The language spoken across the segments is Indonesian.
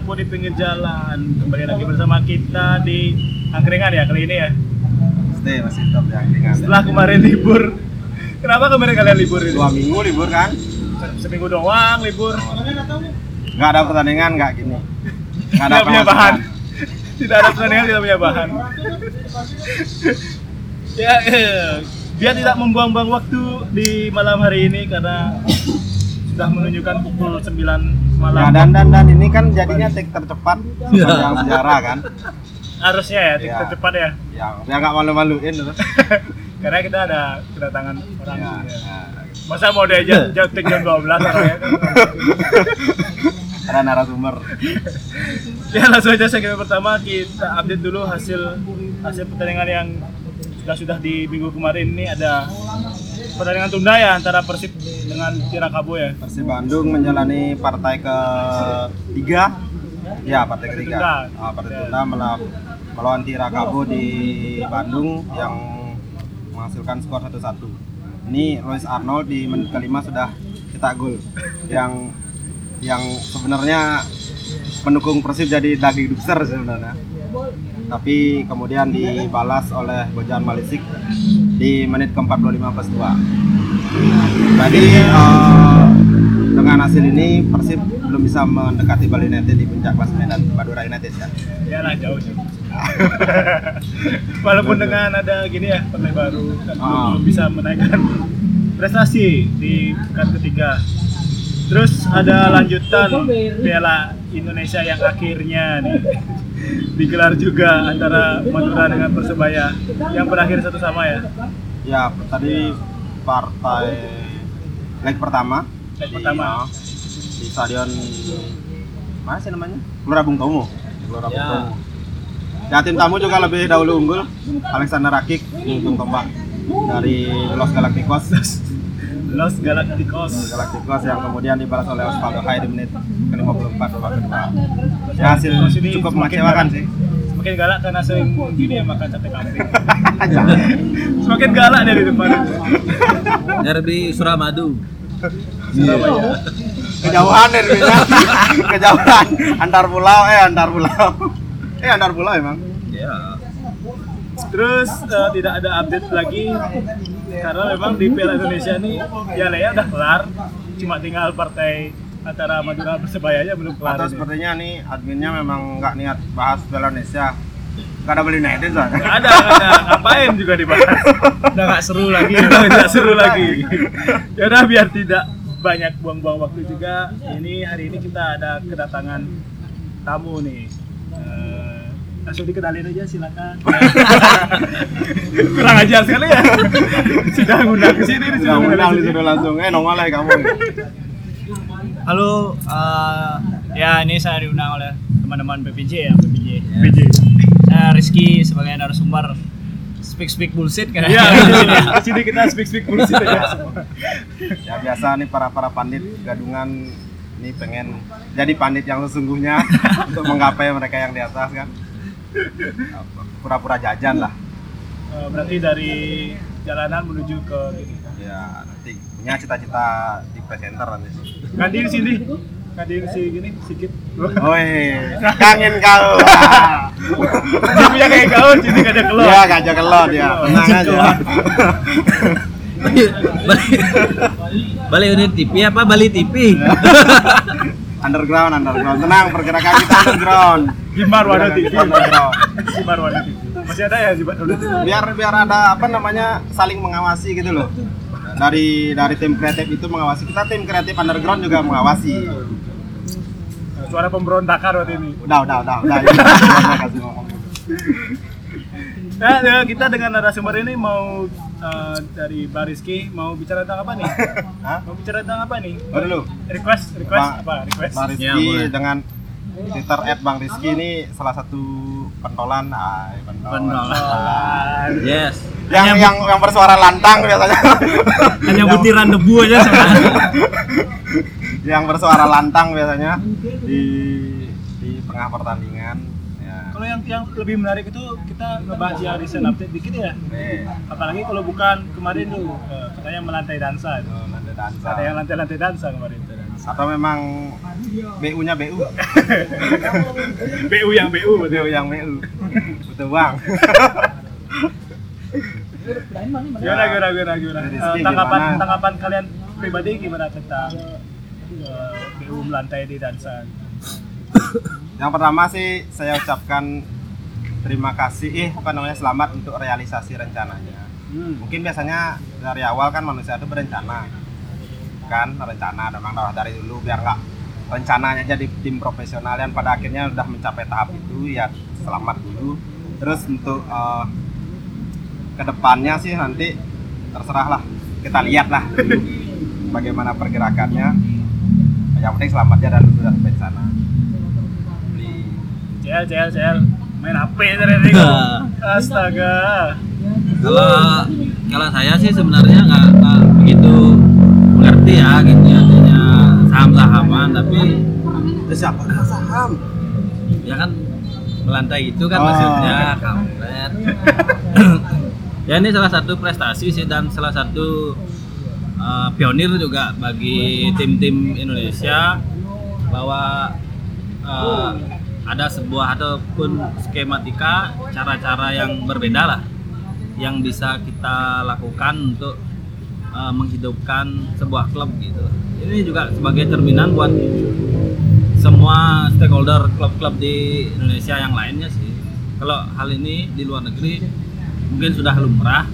49 pun di pinggir jalan. Kembali lagi bersama kita di angkringan ya kali ini ya. Stay masih tetap yang ringan. Setelah kemarin libur. Kenapa kemarin kalian libur ini? Dua minggu libur kan? Seminggu doang libur. Nggak ada pertandingan nggak gini. Nggak ada punya bahan. Tidak ada pertandingan, tidak punya bahan. ya, eh, dia tidak membuang-buang waktu di malam hari ini karena sudah menunjukkan pukul 9 Ya dan dan dan ini kan jadinya take tercepat sepanjang sejarah kan? Harusnya ya, Ya. tiktok cepat ya. Yang ya nggak malu-maluin terus. Karena kita ada kedatangan orang Ya, ya. ya. Masa mau diajak jam tik jam 12 orangnya kan? Ada narasumber. Ya langsung aja segmen pertama kita update dulu hasil hasil pertandingan yang sudah sudah di minggu kemarin ini ada pertandingan tunda ya antara Persib dengan Tirakabo ya. Persib Bandung menjalani partai ke tiga. Ya partai ketiga. Tunda. Ah, partai tunda melawan melawan Tirakabo di Bandung yang menghasilkan skor 1-1. Ini Royce Arnold di menit kelima sudah cetak gol yang yang sebenarnya pendukung Persib jadi daging dubser sebenarnya. Tapi kemudian dibalas oleh Bojan Malisik di menit ke-45 plus 2. Jadi eh, dengan hasil ini Persib belum bisa mendekati Bali United di puncak klasemen dan Madura United ya. Ya lah jauh jauh. Walaupun dengan ada gini ya partai baru kan Ah. belum bisa menaikkan prestasi di pekan ketiga. Terus ada lanjutan Piala Indonesia yang akhirnya nih digelar juga antara Madura dengan Persebaya yang berakhir satu sama ya. Ya tadi partai leg pertama Leg di- pertama. di stadion mana sih namanya? Gelora Bung Tomo. Gelora Bung Ya. Tomo. Ya tim tamu juga lebih dahulu unggul Alexander Rakik untung tombak dari Los Galacticos. Los Galacticos. Galacticos yang kemudian dibalas oleh Osvaldo Hai di menit ke-54 babak kedua. Ya hasil cukup mengecewakan sih. Semakin galak karena sering gini ya makan sate kambing. Semakin galak dari depan. Derby Suramadu. Surabaya. Kejauhan derbynya. Kejauhan antar pulau eh antar pulau. Eh antar pulau emang. Ya. Terus eh, tidak ada update lagi karena memang di Piala Indonesia ini ya Lea udah kelar, cuma tinggal partai antara Madura Persebaya aja belum kelar. Atau ini. sepertinya nih adminnya memang nggak niat bahas Piala Indonesia. Gak ada beli United soalnya. Nggak ada, nggak ada ngapain juga dibahas. Udah nggak seru lagi, udah nggak seru lagi. Ya udah biar tidak banyak buang-buang waktu juga. Ini hari ini kita ada kedatangan tamu nih. Eh, langsung dikenalin aja silakan. Kurang ajar sekali ya. Sudah ngundang ke sini, Sudah sudah undang ngundang di situ langsung. Eh nongol lah kamu. Halo, eh, ya ini saya diundang oleh teman-teman PPJ ya, PPJ. PJ. Saya Rizky sebagai narasumber speak speak bullshit kan? Iya, di sini, di sini kita speak speak bullshit aja semua. Ya biasa nih para para pandit gadungan ini pengen jadi pandit yang sesungguhnya untuk menggapai mereka yang di atas kan. Pura-pura jajan lah. Eh, berarti dari jalanan menuju ke gini. Ya nanti punya cita-cita di presenter nanti. Ganti di sini. Ganti di sini gini sedikit. Woi, kangen kau. Dia punya kayak kau, sini gak ada kelot. Ya gajah kelot ya, tenang aja. Bali, Bali unit TV apa Bali TV? underground, underground. Tenang, pergerakan kita underground. Gimar Warna TV. Underground. Gimar Warna TV. Masih ada ya Gimar Warna TV? Biar biar ada apa namanya saling mengawasi gitu loh. Dari dari tim kreatif itu mengawasi kita tim kreatif underground juga mengawasi. Suara pemberontakan waktu ini. Udah, udah, udah, udah. Udah, kasih ngomong. Nah, ya, kita dengan narasumber ini mau eh, dari Bariski mau bicara tentang apa nih? Hah? Mau bicara tentang apa nih? Oh dulu. Request, request Bang- apa? Request. Bang Ya, Rizky boleh. dengan Twitter Bang Rizky ini salah satu pentolan, ah, pentolan. Pentolan. Yes. Yang yang yang bersuara lantang biasanya. Hanya butiran debu aja sebenarnya. yang bersuara lantang biasanya di di tengah pertandingan. Kalau yang yang lebih menarik itu kita ngebahas ya recent update dikit ya. Nih, Apalagi kalau bukan kemarin tuh eh, katanya melantai dansa itu. nanti dansa. Ada yang lantai-lantai dansa kemarin. atau memang BU-nya BU? BU yang BU BU yang BU. Butuh uang. Gimana gimana gimana gimana? Rizky tanggapan gimana? tanggapan kalian pribadi gimana tentang eh, BU melantai di dansa? Yang pertama sih saya ucapkan terima kasih eh apa namanya selamat untuk realisasi rencananya. Hmm. Mungkin biasanya dari awal kan manusia itu berencana. Kan rencana memang dari dulu biar nggak rencananya jadi tim profesional dan pada akhirnya udah mencapai tahap itu ya selamat dulu. Terus untuk eh, ke depannya sih nanti terserah lah kita lihat lah bagaimana pergerakannya. Yang penting selamatnya dan udah sampai sana. CL CL CL main HP dari tadi. Astaga. Kalau kalau saya sih sebenarnya nggak begitu mengerti ya gitu ya artinya saham-sahaman tapi itu siapa saham ya kan melantai itu kan Oh. maksudnya kampret. ya ini salah satu prestasi sih dan salah satu uh, pionir juga bagi tim-tim Indonesia bahwa uh, ada sebuah ataupun skematika cara-cara yang berbeda lah yang bisa kita lakukan untuk uh, menghidupkan sebuah klub gitu. Ini juga sebagai cerminan buat semua stakeholder klub-klub di Indonesia yang lainnya sih. Kalau hal ini di luar negeri mungkin sudah lumrah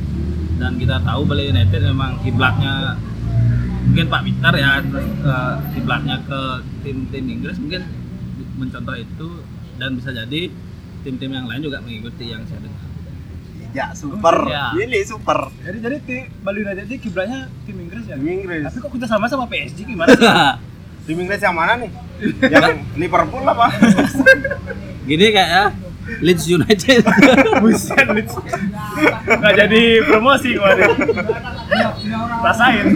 dan kita tahu Bali United memang kiblatnya mungkin Pak Peter ya eh, kiblatnya ke tim-tim Inggris mungkin mencontoh itu dan bisa jadi tim-tim yang lain juga mengikuti yang saya dengar. ya super Ya. ini super Jadi jadi ti, Bali United ini kiblatnya tim Inggris ya? tim Inggris Tapi kok kita sama sama PSG gimana sih? tim Inggris yang mana nih yang Liverpool apa Gini kayak ya Leeds United. Buset, Leeds. Nggak jadi promosi kemarin. Rasain.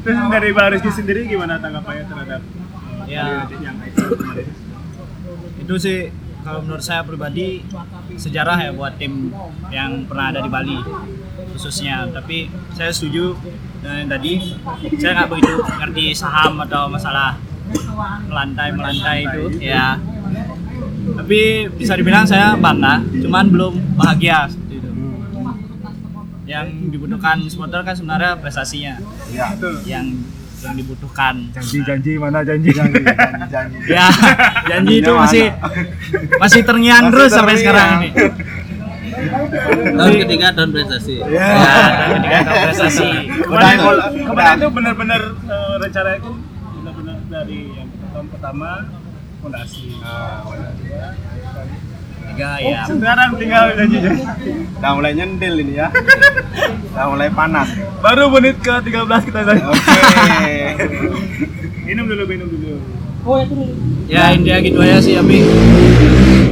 Terus dari Rizky sendiri gimana tanggapannya terhadap Ya. Itu sih kalau menurut saya pribadi sejarah ya buat tim yang pernah ada di Bali khususnya. Tapi saya setuju dengan yang tadi. Saya nggak begitu ngerti saham atau masalah melantai melantai itu ya. Tapi bisa dibilang saya bangga cuman belum bahagia seperti itu. Yang dibutuhkan supporter kan sebenarnya prestasinya. Ya. Yang yang dibutuhkan Janji-janji mana janji? janji janji janji ya janji itu masih masih terngiang Masih terus sampai sekarang ini tahun ketiga tahun prestasi. Ya. ya dan ketika ada prestasi Kemarin kemarin itu benar-benar uh, rencana itu benar-benar dari yang tahun pertama fondasi. Ah. Tiga ya. Sekarang tinggal janji-janji. udah mulai nyendil ini ya. Udah mulai panas. Baru menit ke 13 kita tadi. oke. Minum dulu, minum dulu. ya intinya gitu aja sih tapi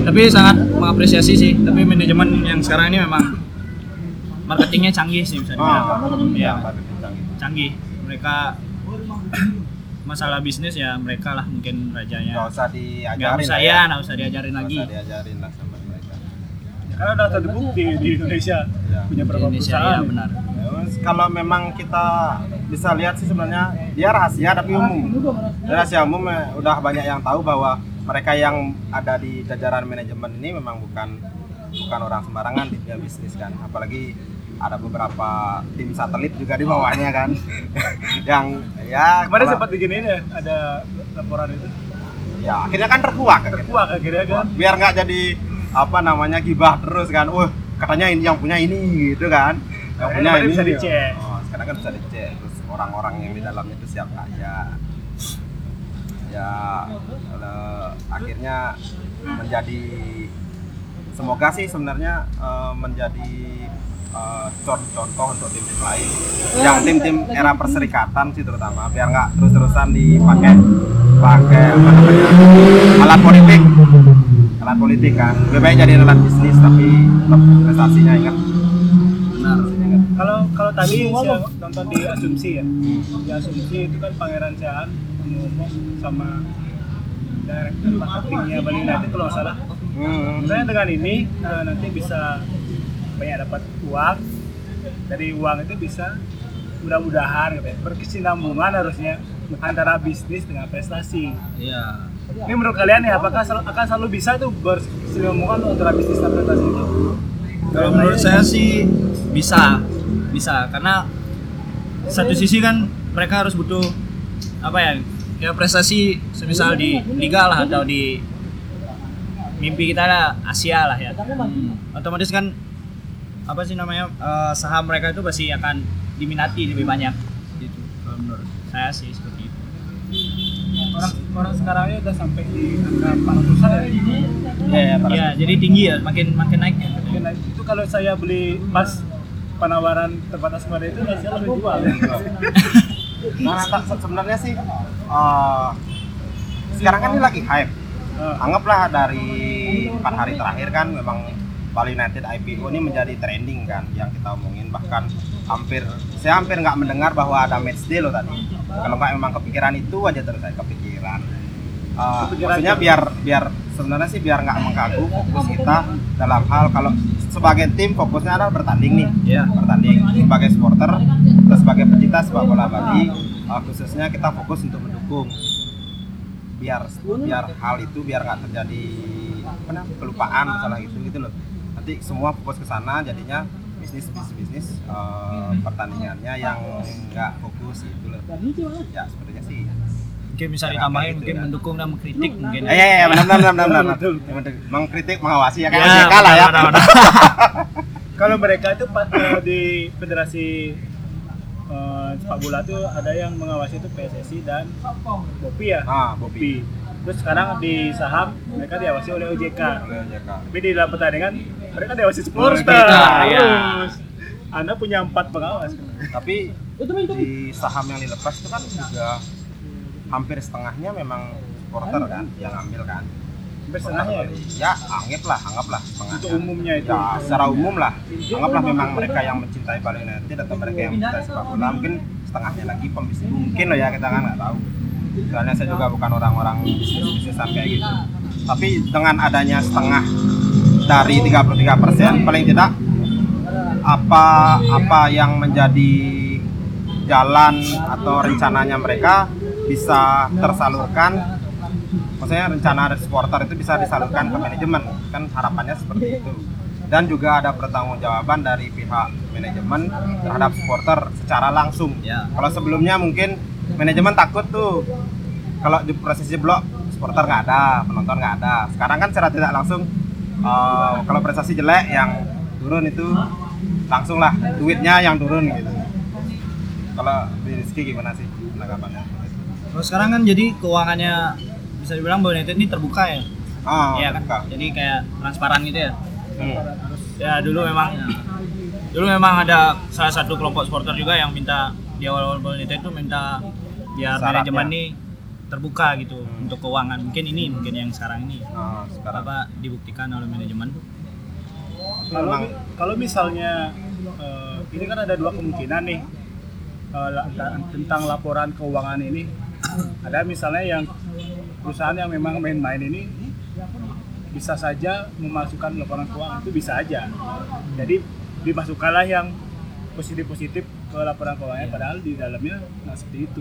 tapi sangat mengapresiasi sih. Tapi manajemen yang sekarang ini memang marketingnya canggih sih bisa dibilang. Oh ya canggih. Mereka masalah bisnis ya mereka lah mungkin nggak rajanya usah nggak diajarin usah lah ya. nggak usah diajarin Nggak lagi. usah diajarin lah Karena udah terbukti di Indonesia Ya. punya di berapa Indonesia perusahaan. ya benar Ya, kalau memang kita bisa lihat sih sebenarnya dia rahasia tapi umum. Dia rahasia umum eh, udah banyak yang tahu bahwa mereka yang ada di jajaran manajemen ini memang bukan bukan orang sembarangan di dunia bisnis kan. Apalagi ada beberapa tim satelit juga di bawahnya kan. yang ya Kemarin kalau- sempat diginiin ya, ada laporan itu. ya akhirnya kan terkuak. Wah, akhirnya kan. biar nggak jadi apa namanya gibah terus kan. Wah, katanya ini yang punya ini gitu kan. Yang punya kemarin ini bisa dicek. Oh, sekarang kan bisa dicek terus orang-orang yang di dalamnya itu siapa aja. Ya kalau akhirnya menjadi semoga sih sebenarnya eh, menjadi eh, contoh untuk tim-tim lain yang tim-tim era perserikatan sih terutama biar nggak terus-terusan dipakai pakai alat politik alat politik kan lebih baik jadi alat bisnis tapi tetap prestasinya ingat Benar. Kalau kalau tadi saya nonton di asumsi ya, di asumsi itu kan Pangeran Siaan ngomong sama direktur marketingnya Bali United kalau nggak salah. hmm. Dengan ini eh, nanti bisa banyak dapat uang. Dari uang itu bisa mudah-mudahan gitu ya, berkesinambungan harusnya antara bisnis dengan prestasi. Iya. Ini menurut kalian nih apakah sel- akan selalu bisa tuh berkesinambungan antara bisnis dan prestasi itu? Kalau menurut saya sih bisa, bisa karena satu sisi kan mereka harus butuh apa ya, ya prestasi semisal di liga lah atau di mimpi kita lah Asia lah ya. Otomatis kan apa sih namanya eh, saham mereka itu pasti akan diminati lebih banyak gitu. Kalau menurut saya sih seperti itu. Orang orang sekarang ini udah sampai di angka 400 ya. Iya, ya, para- Ya, jadi tinggi ya, makin makin naik ya. Mungkin itu kalau saya beli pas penawaran terbatas kemarin itu saya lebih jual. Nah, tak- se- sebenarnya sih eh, sekarang kan ini lagi hype. Eh, Anggaplah dari empat hari terakhir kan memang Bali United IPO ini menjadi trending kan yang kita omongin bahkan hampir saya hampir nggak mendengar bahwa ada match day loh tadi. Kalau nggak memang kepikiran itu aja terus saya kepikiran. Kepikiran maksudnya itu. biar biar sebenarnya sih biar nggak mengganggu fokus kita dalam hal kalau sebagai tim fokusnya adalah bertanding nih Iya. bertanding sebagai supporter atau sebagai pecinta sepak bola Bali uh, khususnya kita fokus untuk mendukung biar biar hal itu biar nggak terjadi apa namanya, kelupaan masalah itu gitu loh nanti semua fokus ke sana jadinya bisnis bisnis bisnis uh, pertandingannya yang nggak fokus gitu loh. Ya sepertinya sih. Mungkin bisa Ya, ditambahin gitu mungkin kan. mendukung dan mengkritik mungkin. Iya iya benar benar benar benar. Mengkritik mengawasi ya kayak Ya, OJK lah ya. kalau mereka itu eh, di federasi eh, sepak bola tuh ada yang mengawasi itu PSSI dan Bopi ya. ah Bopi. Bopi. Terus sekarang di saham mereka diawasi oleh OJK. Oleh OJK. Tapi di dalam pertandingan mereka diawasi Sportstar. ya. Terus Anda punya empat pengawas. tapi di saham yang dilepas itu kan juga hampir setengahnya memang supporter kan yang ambil kan Hampir setengahnya ya. ya anggaplah anggaplah setengahnya Untuk umumnya itu. ya secara umum lah anggaplah memang mereka yang mencintai Bali United atau mereka yang mencintai sepak bola mungkin setengahnya lagi pembisnis mungkin loh ya kita kan nggak tahu soalnya saya juga bukan orang-orang bisnis bisnisan kayak gitu. Tapi dengan adanya setengah dari 33% paling tidak apa apa yang menjadi jalan atau rencananya mereka bisa tersalurkan? Maksudnya rencana dari supporter itu bisa disalurkan ke manajemen. Kan harapannya seperti itu. Dan juga ada pertanggungjawaban dari pihak manajemen terhadap supporter secara langsung. Ya. kalau sebelumnya mungkin manajemen takut tuh kalau di proses jeblok supporter nggak ada penonton nggak ada sekarang kan secara tidak langsung eh, kalau prestasi jelek yang turun itu langsung lah duitnya yang turun gitu kalau di Rizky gimana sih penanggapannya Kalau sekarang kan jadi keuangannya bisa dibilang Bali United ini terbuka ya. oh Iya kan. Jadi kayak transparan gitu ya. Hmm. Ya dulu memang dulu memang ada salah satu kelompok supporter juga yang minta di awal-awal United itu minta biar Syaratnya. manajemen ini terbuka gitu Hmm. untuk keuangan. Mungkin ini mungkin yang sekarang ini Oh, sekarang apa dibuktikan oleh manajemen. Kalau kalau misalnya eh, ini kan ada dua kemungkinan nih ta- tentang laporan keuangan ini. Ada misalnya yang perusahaan yang memang main-main ini bisa saja memasukkan laporan keuangan itu bisa aja. Jadi dimasukkanlah yang positif-positif ke laporan keuangannya padahal di dalamnya nggak seperti itu.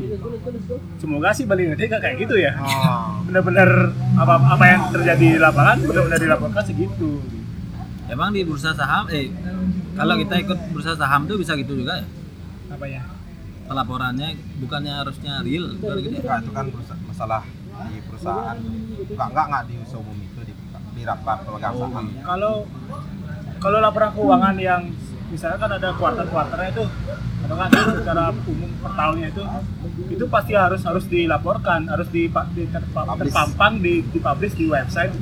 Semoga sih Bali United nggak kayak gitu ya. oh. Benar-benar apa apa yang terjadi di lapangan benar-benar dilaporkan segitu. Emang di bursa saham, eh kalau kita ikut bursa saham tuh bisa gitu juga ya? Apa ya? Pelaporannya bukannya harusnya real, bukan gitu ya? Itu kan masalah di perusahaan enggak enggak enggak di usaha umum itu di, di rapat pemegang saham kalau kalau laporan keuangan yang misalnya kan ada kuartal-kuartalnya itu atau nggak itu secara umum per tahunnya itu itu pasti harus harus dilaporkan harus di, di terpampang di dipublish di website.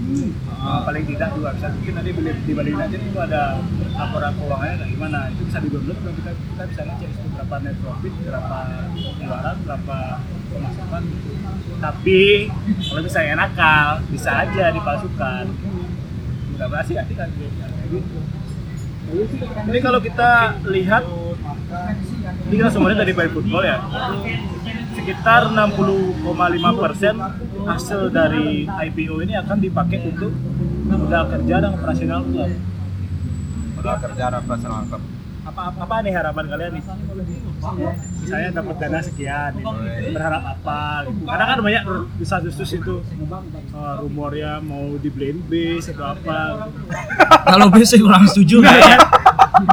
Uh, paling tidak di website. Mungkin nanti beli di Bali United itu ada laporan keuangannya kayak gimana. Itu bisa di download dan kita kita bisa ngecek itu berapa net profit berapa pengeluaran berapa pemasukan. Tapi kalau misalnya nakal bisa aja dipalsukan. Udah berhasil nanti kan gitu jadi kalau kita lihat ini kita semuanya dari Bay Football ya. Sekitar 60,5 persen hasil dari IPO ini akan dipakai untuk modal kerja dan operasional klub. Modal kerja dan operasional klub. Apa apa, apa nih harapan kalian nih misalnya dapat dana sekian gitu. berharap apa gitu. karena kan banyak desas-desus itu eh, rumornya mau dibeliin bis atau apa Kalau bisa kurang setuju ya. ya.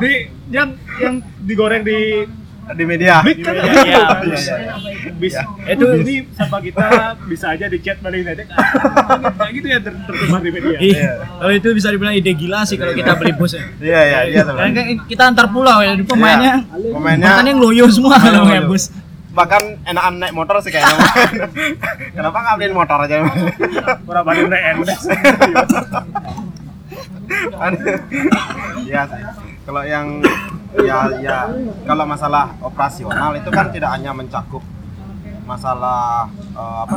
di yang yang digoreng di di media. Big kan? Iya, iya, bis, iya, bis. itu ini sama kita bisa aja di chat Bali United kayak gitu ya ter tersebar di media. Ih, kalau itu bisa dibilang ide gila sih kalau kita beli bus ya. iya iya iya teman. Kan kita antar pulau ya, pemainnya. Iya. Pemainnya- pemainnya ngeloyo semua kalau ngeloyo. bus. bahkan enakan naik motor sih kayaknya. Kenapa nggak beliin motor aja? Orang Bali United Iya sih. Kalau yang ya ya kalau masalah operasional itu kan tidak hanya mencakup masalah eh, apa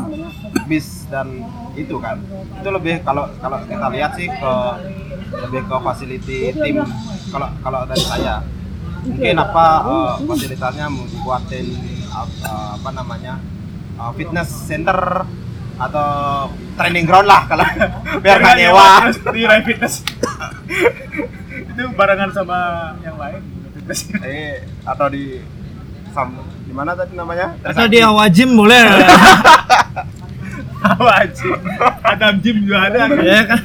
bis dan itu kan. Itu lebih kalau kalau kita lihat sih ke lebih ke facility tim. Kalau kalau dari saya mungkin apa eh, fasilitasnya mau dibuatin eh, apa namanya eh, fitness center atau training ground lah kalau biar nggak nyewa. di Rai Fitness. Itu barengan sama yang lain eh atau di sam di mana tadi namanya? Atau dia wajib boleh. wajib Adam Jim juga ada. Kan ya kan.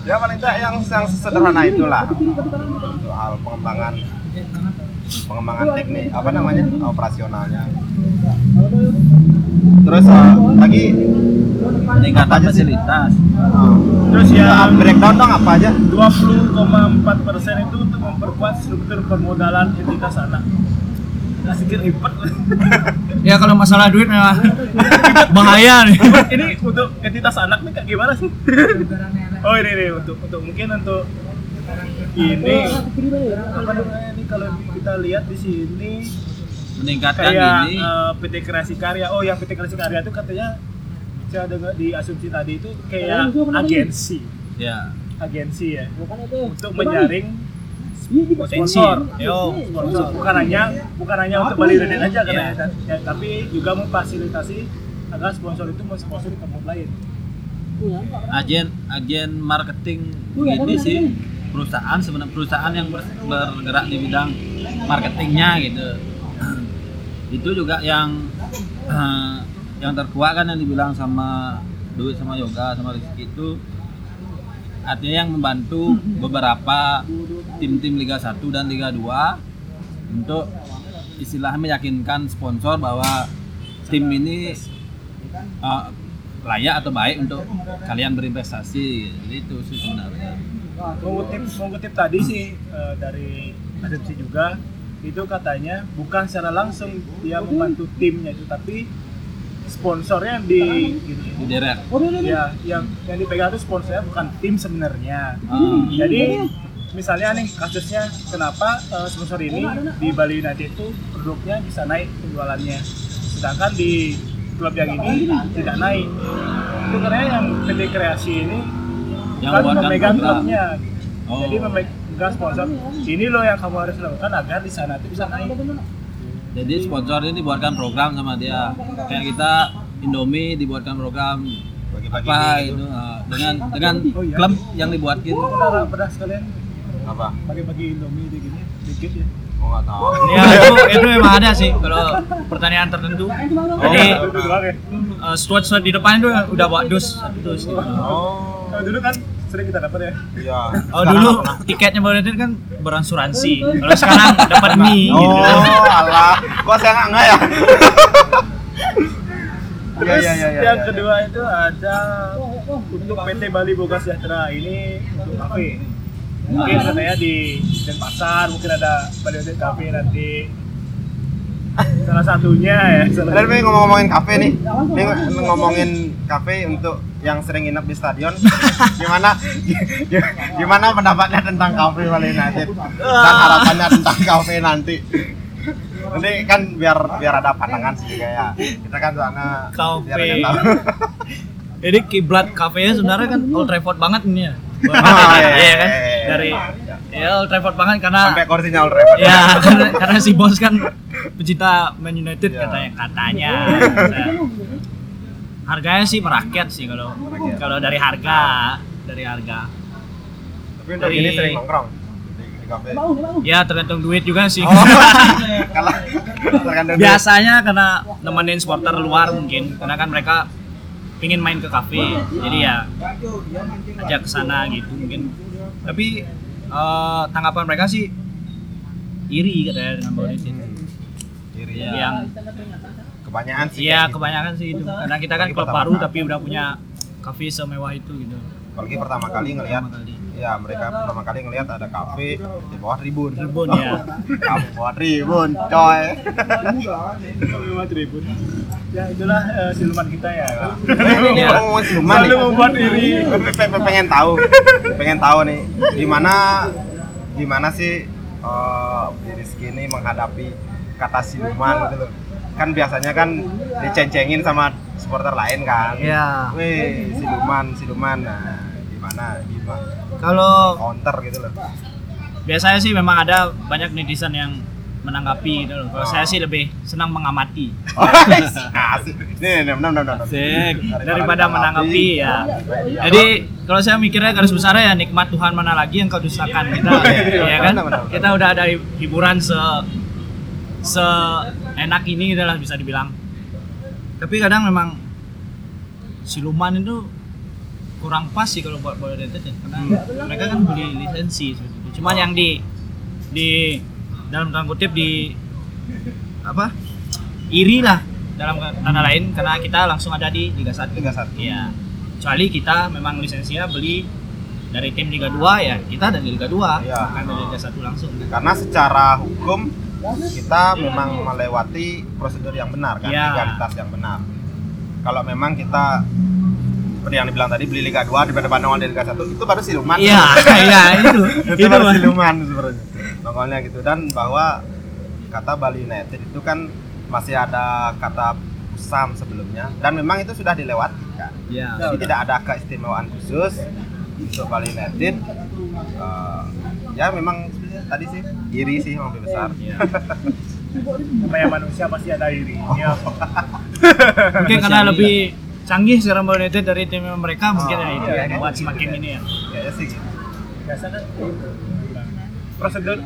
ya paling tidak yang yang sederhana itulah. Untuk hal pengembangan pengembangan teknik apa namanya operasionalnya terus eh, lagi? Peningkatan sih? fasilitas. Eh, terus ya yang breakdown dong apa aja? 20,4 persen itu untuk memperkuat struktur permodalan entitas anak. Nah, sedikit ribet. Ya kalau masalah duit memang bahaya nih. ini untuk entitas anak nih kayak gimana sih? oh ini nih untuk untuk mungkin untuk ini. Apa namanya ini kalau kita lihat di sini meningkatkan kayak ini eh, PT Kreasi Karya. Oh, yang PT Kreasi Karya itu katanya saya dengar di asumsi tadi itu kayak agensi, ya agensi ya untuk menyaring Potensi. sponsor. Yo. Sponsor. Bukan hanya bukan hanya untuk Bali United aja kan Iya. ya, ya, tapi juga memfasilitasi agar sponsor itu mensponsori tempat lain. agen agen marketing ini sih perusahaan sebenarnya perusahaan yang ber- bergerak di bidang marketingnya gitu itu juga yang eh, yang terkuat kan yang dibilang sama duit sama yoga sama Rizky itu artinya yang membantu beberapa tim-tim Liga 1 dan Liga 2 untuk istilahnya meyakinkan sponsor bahwa tim ini eh, layak atau baik untuk kalian berinvestasi. Jadi itu sih sebenarnya. Mengutip mengutip tadi sih eh, dari asumsi juga itu katanya bukan secara langsung dia membantu timnya itu tapi sponsornya di deret ya yang yang dipegang itu sponsornya bukan tim sebenarnya. Ah. jadi misalnya nih kasusnya kenapa eh, sponsor ini di Bali United itu produknya bisa naik penjualannya sedangkan di klub yang ini tidak naik. Itu karena yang PT Kreasi ini yang kan memegang klubnya. Oh. jadi memegang sponsor. Ini loh yang kamu harus lakukan agar di sana itu bisa naik. Jadi sponsor ini dibuatkan program sama dia. Kayak kita Indomie dibuatkan program. Bagi-bagi apa gitu. itu eh, dengan dengan Oh, iya. klub yang dibuatkin pernah pernah sekalian apa? Bagi-bagi Indomie di gini dikit ya. Oh nggak tahu. Ya itu itu memang ada sih kalau pertanyaan tertentu. Jadi doang ya uh, steward-steward di depan itu udah buat dus dus. gitu. oh. Kalau dulu kan sering kita dapat ya iya Oh Sekarang dulu pernah. tiketnya United kan berasuransi. Kalau sekarang dapat mie oh gitu. alah kok saya nggak nggak ya Iya, Terus iya, iya, iya, yang iya. kedua itu ada untuk PT Bali Boga Sejahtera ini untuk kafe. Mungkin katanya di Denpasar mungkin ada Bali United Cafe nanti. Salah satunya ya. Salah ini ngomong-ngomongin kafe nih, ini ng- ngomongin kafe untuk yang sering nginep di stadion. Gimana gimana pendapatnya tentang kafe Bali United dan harapannya tentang kafe nanti? Nanti kan biar biar ada pandangan sih juga ya. Kita kan soalnya Kafe. Jadi kiblat kafenya sebenarnya kan Old Trafford banget ini ya. Oh, iya, Iya kan? iya, iya. Dari ya Old Trafford banget karena Sampai kursinya Old Trafford. ya karena, karena si bos kan pecinta Man United Iya. katanya katanya. Nah, harganya sih merakyat sih kalau kalau dari harga dari harga Tapi untuk Dari- ini sering nongkrong di, di kafe? Ya tergantung duit juga sih. Oh. Biasanya karena nemenin supporter luar mungkin, karena kan mereka pingin main ke kafe, jadi ya ajak ke sana gitu mungkin. Tapi eh, tanggapan mereka sih iri katanya dengan Bau United. Hmm. Iri. Iya. Yang Kebanyakan sih. Iya gitu. kebanyakan sih itu, karena kita kan klub baru kali. tapi udah punya kafe semewah itu gitu. Apalagi pertama kali ngelihat ya mereka pertama kali ngelihat ada kafe di bawah tribun. Tribun, ya. Kafe bawah tribun, coy. Tribun. Ya itulah eh, siluman kita ya. Iya. Oh, siluman Selalu nih. membuat iri. Pe- pe- pe- pengen tahu pengen tahu nih gimana gimana sih eh Rizky ini menghadapi kata siluman gitu loh kan biasanya kan diceng-cengin sama supporter lain kan Iya. weh siluman siluman nah gimana gimana Kalau counter gitu loh biasanya sih memang ada banyak netizen yang menanggapi gitu loh. Kalau Oh. saya sih lebih senang mengamati oh, asik nih nih benar benar Asik. Daripada menanggapi ya. Iya. Jadi kalau saya mikirnya garis besarnya ya nikmat Tuhan mana lagi yang kau dustakan kita, Iya, ya kan? Kita udah ada hiburan se se enak ini gitu lah bisa dibilang. Tapi kadang memang siluman itu kurang pas sih kalau buat bola United ya. karena mereka kan beli lisensi itu. Cuman yang di di dalam tanda kutip di apa iri lah dalam tanda lain karena kita langsung ada di Liga 1 Liga 1. Iya. Kecuali kita memang lisensinya beli dari tim Liga 2 ya kita dari Liga 2 Iya. bukan dari Liga 1 langsung. karena secara hukum kita memang melewati prosedur yang benar kan Ya. legalitas yang benar kalau memang kita seperti yang dibilang tadi beli Liga 2 daripada nongol di Liga 1 itu baru siluman Iya, iya itu. itu, baru Mas. siluman sebenarnya nongolnya gitu dan bahwa kata Bali United itu kan masih ada kata usam sebelumnya dan memang itu sudah dilewati kan Iya. jadi tidak ada keistimewaan khusus untuk Bali United Eh, ya memang tadi sih iri sih yang lebih besar. Namanya manusia pasti ada iri. Ya. Mungkin karena lebih canggih sekarang Bali United dari tim mereka mungkin Oh, ya itu iya, yang iya, buat iya. semakin ini ya. kayaknya sih gitu. Prosedur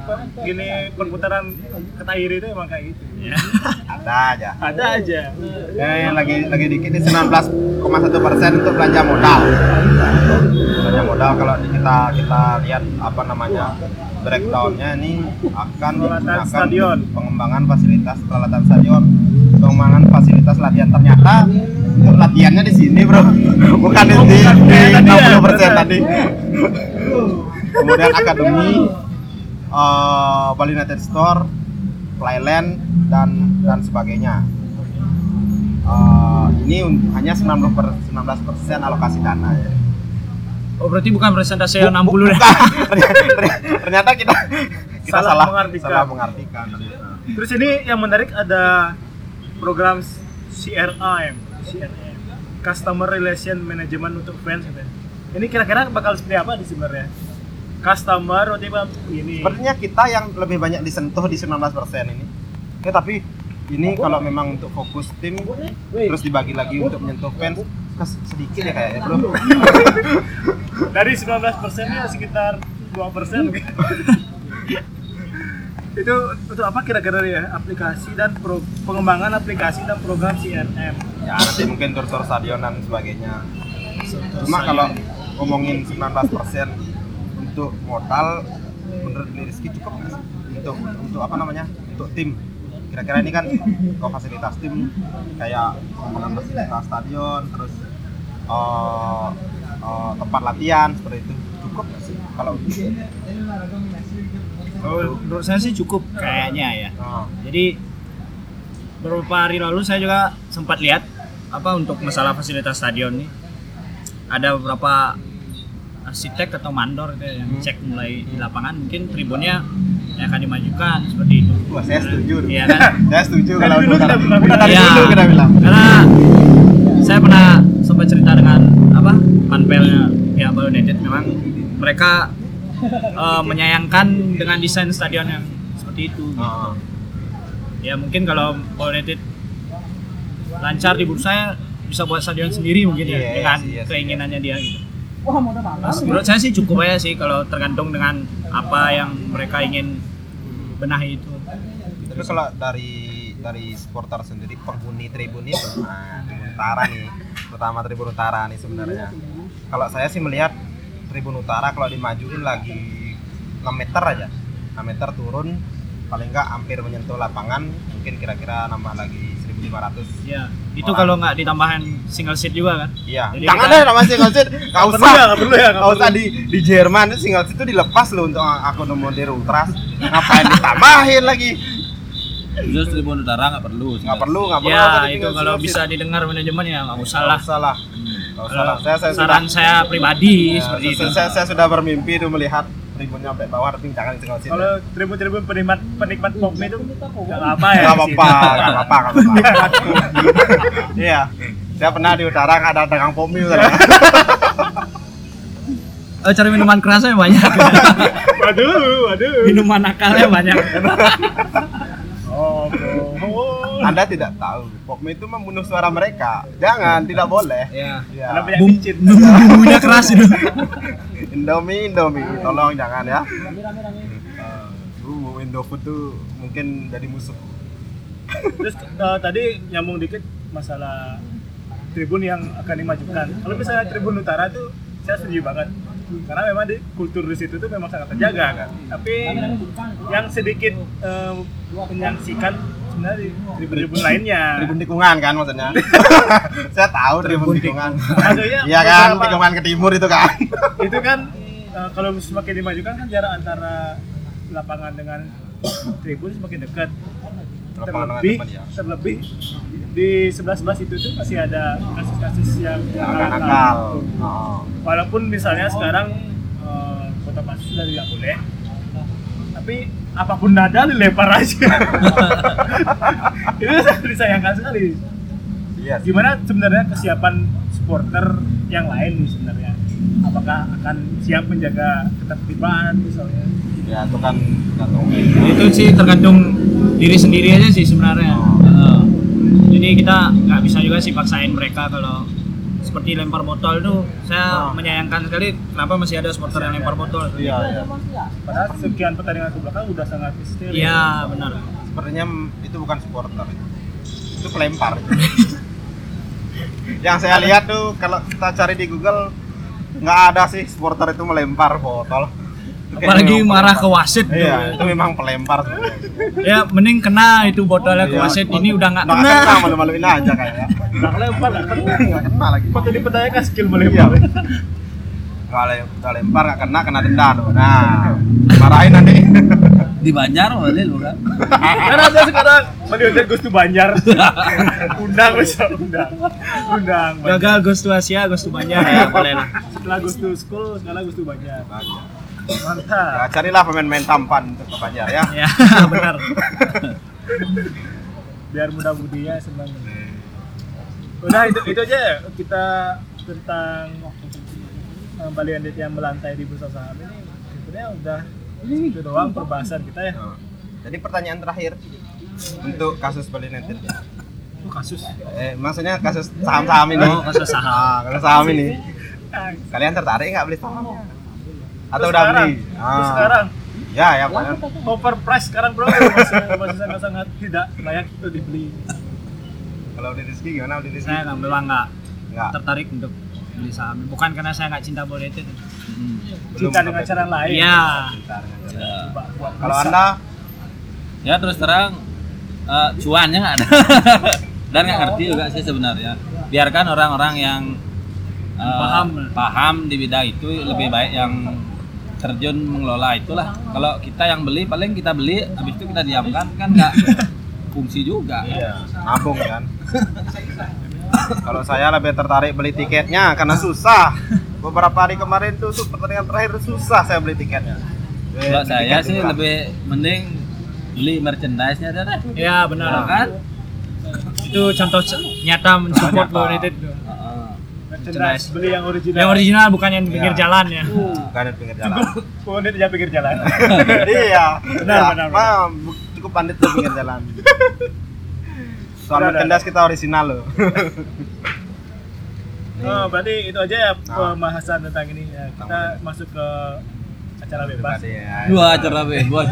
gini perputaran kata iri itu emang kayak gitu. Iya. ada aja Ada aja. ya, yang lagi lagi dikit ini 19,1 persen untuk belanja modal belanja modal kalau kita kita lihat apa namanya breakdownnya ini akan digunakan stadion. pengembangan fasilitas peralatan stadion pengembangan fasilitas latihan ternyata latihannya di sini bro bukan di, di, bukan di kayak tadi ya, 60 persen tadi kemudian akademi eh, Bali United Store Playland dan dan sebagainya Eh, ini hanya 90 per, 19 persen alokasi dana ya. Oh berarti bukan presentasi yang 60 deh. Bukan. ternyata kita kita Salah salah mengartikan. salah mengartikan Terus ini yang menarik ada program CRM, CRM, Customer Relation Management untuk fans. gitu. Ini kira-kira bakal seperti apa di sebenarnya? Customer, itu ini. sepertinya kita yang lebih banyak disentuh di 19 persen ini ya tapi ini kalau memang untuk fokus tim terus dibagi lagi untuk menyentuh fans sedikit ya kayaknya bro Dari 19 persennya sekitar 2 persen. itu untuk apa kira-kira ya? Aplikasi dan pro, pengembangan aplikasi dan program CRM. ya nanti mungkin tur-tur stadion dan sebagainya cuma kalau ngomongin 19 persen untuk modal menurut Rizky cukup nggak sih? Untuk untuk apa namanya? Untuk tim. Kira-kira ini kan kalau fasilitas tim kayak fasilitas stadion terus eh, eh, tempat latihan seperti itu. Cukup nggak sih kalau untuk Oh, menurut saya sih cukup kayaknya ya. oh, Jadi beberapa hari lalu saya juga sempat lihat apa untuk masalah fasilitas stadion nih. Ada beberapa arsitek atau mandor gitu yang Hmm. cek mulai di lapangan mungkin tribunnya yang akan dimajukan seperti itu. wah saya setuju Iya kan? saya setuju kalau dulu kita bilang. Iya. dulu kita bilang Karena saya pernah sempat cerita dengan apa panpelnya ya Bali United memang mereka eh, menyayangkan dengan desain stadion yang seperti itu. Oh. Ya mungkin kalau Bali United lancar di bursa bisa buat stadion sendiri mungkin ya Iya, dengan iya sih, iya keinginannya dia gitu. Mas, menurut saya sih cukup aja sih kalau tergantung dengan apa yang mereka ingin benahi itu. Tapi kalau dari dari supporter sendiri penghuni tribun itu, nah, tribun utara nih, terutama tribun utara nih sebenarnya. Kalau saya sih melihat tribun utara kalau dimajuin lagi 6 meter aja, 6 meter turun, paling enggak hampir menyentuh lapangan, mungkin kira-kira nambah lagi 1.500 Ya, itu kalau nggak ditambahin single seat juga kan? Iya. Jadi Jangan kita- deh nama single seat. Enggak perlu usah. ya, nggak perlu ya, nggak Nggak usah di di Jerman itu single seat itu dilepas loh untuk akomodir ultras. Ngapain ditambahin lagi? Terus Tribun Utara nggak perlu. Nggak perlu, nggak perlu. Ya, itu kalau seat. bisa didengar manajemen ya nggak usah Nggak lah. usah lah. Nggak usah lah. Saya saya saran sudah saya pribadi ya, seperti saya, itu. saya, saya sudah bermimpi tuh melihat tribunnya sampai bawah tapi jangan di single seat. Kalau tribun-tribun penikmat penikmat pop itu nggak apa ya. Nggak di apa-apa, situ. nggak apa-apa, nggak apa-apa. Iya. Saya pernah di utara nggak ada dagang pomi utara. Eh, cari minuman kerasnya banyak. Waduh, waduh. minuman nakalnya banyak. Oh, oh. Anda tidak tahu, pomi itu membunuh suara mereka. Jangan, tidak boleh. ya. Ya. Karena banyak Bum, micin. bumbunya keras itu. Indomie, Indomie, tolong jangan ya. Uh, Indofood tuh mungkin jadi musuh. Terus eh, tadi nyambung dikit masalah tribun yang akan dimajukan. Kalau misalnya tribun utara tuh saya setuju banget. Karena memang di kultur di situ tuh memang sangat terjaga kan. Tapi yang sedikit eh, menyaksikan sebenarnya tribun-tribun lainnya. Tribun tikungan kan maksudnya. Saya tahu tribun tikungan. Maksudnya Iya kan, beberapa- tikungan ke timur itu kan. itu kan eh, kalau semakin dimajukan kan jarak antara lapangan dengan tribun semakin dekat. Terlebih, ya. terlebih di sebelah sebelah situ tuh masih ada kasus-kasus yang nakal. Oh. Walaupun misalnya sekarang eh, kota Pasu sudah tidak boleh, tapi apa pun nada dilempar aja. itu sangat disayangkan sekali. Iya. sih. Gimana sebenarnya kesiapan supporter yang lain nih sebenarnya? Apakah akan siap menjaga ketertiban misalnya? Ya itu kan tergantung. itu sih tergantung diri sendiri aja sih sebenarnya. Heeh. jadi kita nggak bisa juga sih paksain mereka kalau seperti lempar botol itu saya menyayangkan sekali kenapa masih ada supporter yang lempar botol. Iya, iya. Padahal sekian pertandingan ke belakang udah sangat histeris. Iya benar. Sepertinya itu bukan supporter itu. Itu pelempar. Yang saya lihat tuh kalau kita cari di Google nggak ada sih supporter itu melempar botol. Apalagi marah ke wasit. tuh. Iya, itu memang pelempar. Ya mending kena itu botolnya ke Iya. wasit. Ini udah nggak Nggak kena. kena, malu-maluin aja kayaknya. Nah, lempar nggak kena. Nggak kena lagi. Patut dipertanyakan skill melempar. Iya. Kalau udah lempar nggak kena, kena denda tuh. Nah, marahin nanti. Di Banjar boleh bukan? Kan ada sekarang melihat Gus tuh Banjar. undang bisa undang. Undang. Gagal to Asia, to Banjar ya boleh lah. Setelah Gus tuh school, sekarang Gus tuh Banjar. Ya, Mantap. carilah pemain-pemain tampan untuk ke Banjar ya. Ya benar. Biar mudah-mudinya sebenarnya. Udah itu itu aja ya kita tentang Bali United yang melantai di bursa saham ini sebenarnya udah itu doang perbahasan kita ya. Nah, Jadi pertanyaan terakhir untuk kasus Bali United. Oh, kasus. Eh, maksudnya kasus saham-saham ini. Oh, kasus saham. Ah, kasus saham ini. Kalian tertarik nggak beli saham? Atau udah sekarang, beli? Ah. sekarang Ya, ya, Pak. overprice sekarang bro masih masih sangat sangat tidak layak itu dibeli. Kalau di Rizky gimana di Rizky? Saya nggak memang nggak Enggak. tertarik untuk beli saham. Bukan karena saya nggak cinta Bali United. Hmm. Cinta dengan cara lain. Iya. Ya. Buat Kalau. Anda ya terus terang eh, cuannya nggak ada dan nggak ngerti juga sih sebenarnya biarkan orang-orang yang eh, Paham. paham di bidang itu lebih baik yang terjun mengelola itulah kalau kita yang beli paling kita beli habis itu kita diamkan kan nggak fungsi juga Iya, nabung kan. Kalau saya lebih tertarik beli tiketnya karena susah. Beberapa hari kemarin tuh pertandingan terakhir susah saya beli tiketnya. Eh, kalau saya tiket sih lebih mending beli merchandise-nya deh deh. Ya Ya benar. kan Itu contoh nyata mensupport United. Merchandise beli yang original. Yang original bukan yang pinggir Iya. jalan ya. bukan di pinggir jalan. Pokoknya di pinggir jalan. iya. Benar, Ya, benar, Paham, cukup pandit di pinggir jalan. Soal Benar, merchandise kita original loh. Oh, berarti itu aja ya Nah. pembahasan tentang ini ya. Kita masuk ke acara bebas. Ya. Dua acara bebas. Wah,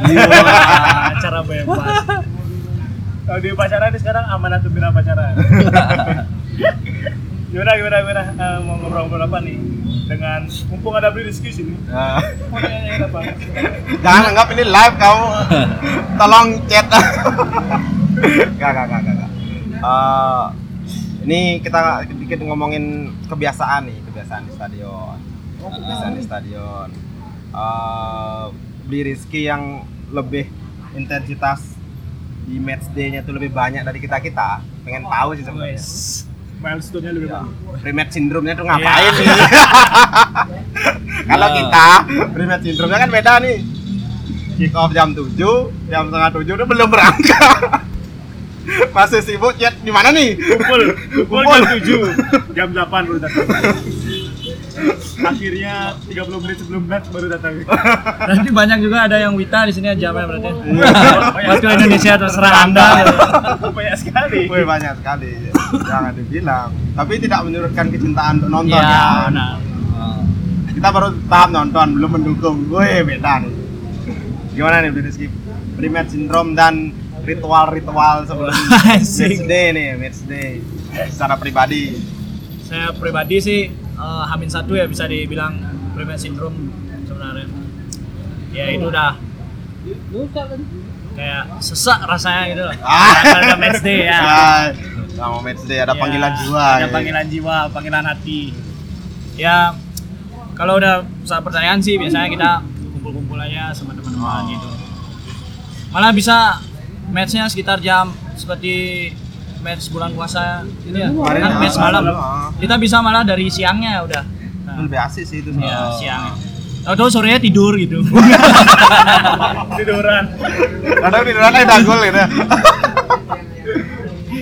acara bebas. Kalau di upacara ini sekarang aman atau bila pacaran? Gimana gimana gimana Eh, mau ngobrol-ngobrol apa nih dengan mumpung ada beli Rizky sini Nah, mau nanya apa Jangan anggap ini live kamu. Tolong chat. Gak, gak, gak, gak. gak. Eh, ini kita dikit ngomongin kebiasaan nih, kebiasaan di stadion. Kebiasaan di stadion. Eh, beli Rizky yang lebih intensitas di match day-nya tuh lebih banyak dari kita kita. Pengen tahu sih sebenarnya. Milestone-nya lebih Ya, banyak Pre-match syndrome-nya tuh ngapain Iya. nih? Kalau Ya. kita pre-match syndrome-nya kan beda nih. Kick off jam 7, jam setengah 7 udah belum berangkat. Masih sibuk chat di mana nih? kumpul kumpul jam 7 jam 8 baru datang akhirnya 30 menit sebelum match baru datang Nanti banyak juga ada yang Wita di sini jamnya berarti. Iya. Waktu Indonesia terserah Anda. banyak sekali Wih banyak sekali. Jangan dibilang. Tapi tidak menyurutkan kecintaan untuk nonton Iya, ya. Kita baru tahap nonton, belum mendukung. Wih beda nih. Gimana nih Rizky? Pre-match syndrome dan ritual-ritual sebelum match day nih, match day. Secara pribadi. Saya pribadi sih eh, Hamin satu ya bisa dibilang prevent syndrome sebenarnya. Ya itu udah kayak sesak rasanya gitu loh. Ah. Ada match day ya. Ah, Sama match day ada Ya, panggilan jiwa. Ada ya. panggilan jiwa, panggilan hati. Ya kalau udah saat pertandingan sih biasanya kita kumpul-kumpul aja sama teman-teman Oh. gitu. Malah bisa matchnya sekitar jam seperti match bulan puasa ini ya, Kemarin kan ya, match malam. Kita bisa malah dari siangnya udah. Nah, Lebih asik sih itu. ya, siang. Tahu-tahu sorenya tidur gitu. tiduran Kadang tiduran aja gol gitu.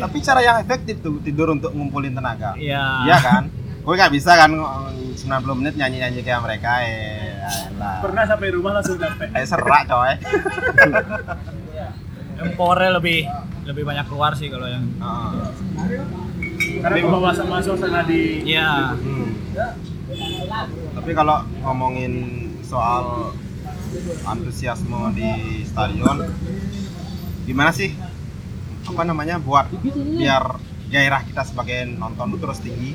Tapi cara yang efektif tuh tidur untuk ngumpulin tenaga. Iya. Iya kan? Gue nggak bisa kan 90 menit nyanyi-nyanyi kayak mereka eh lah. pernah sampai rumah langsung sampai Eh serak coy. Empornya lebih lebih banyak keluar sih kalau yang Heeh. karena kebawa sama suasana di Iya. Hmm. Tapi kalau ngomongin soal antusiasme di stadion, gimana sih? Apa namanya buat biar gairah kita sebagai nonton itu terus tinggi.